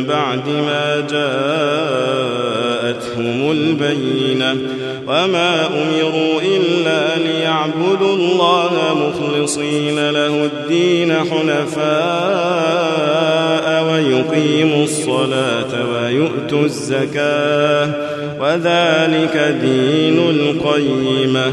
بعد ما جاءتهم البينة وما أمروا إلا ليعبدوا الله مخلصين له الدين حنفاء ويقيموا الصلاة ويؤتوا الزكاة وذلك دين القيمة.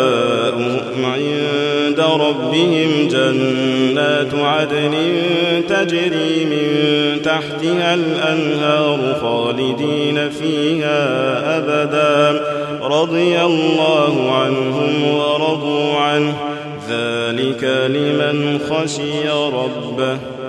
ربهم جنات عدن تجري من تحتها الأنهار خالدين فيها أبدا. رضي الله عنهم ورضوا عنه. ذلك لمن خشي ربه.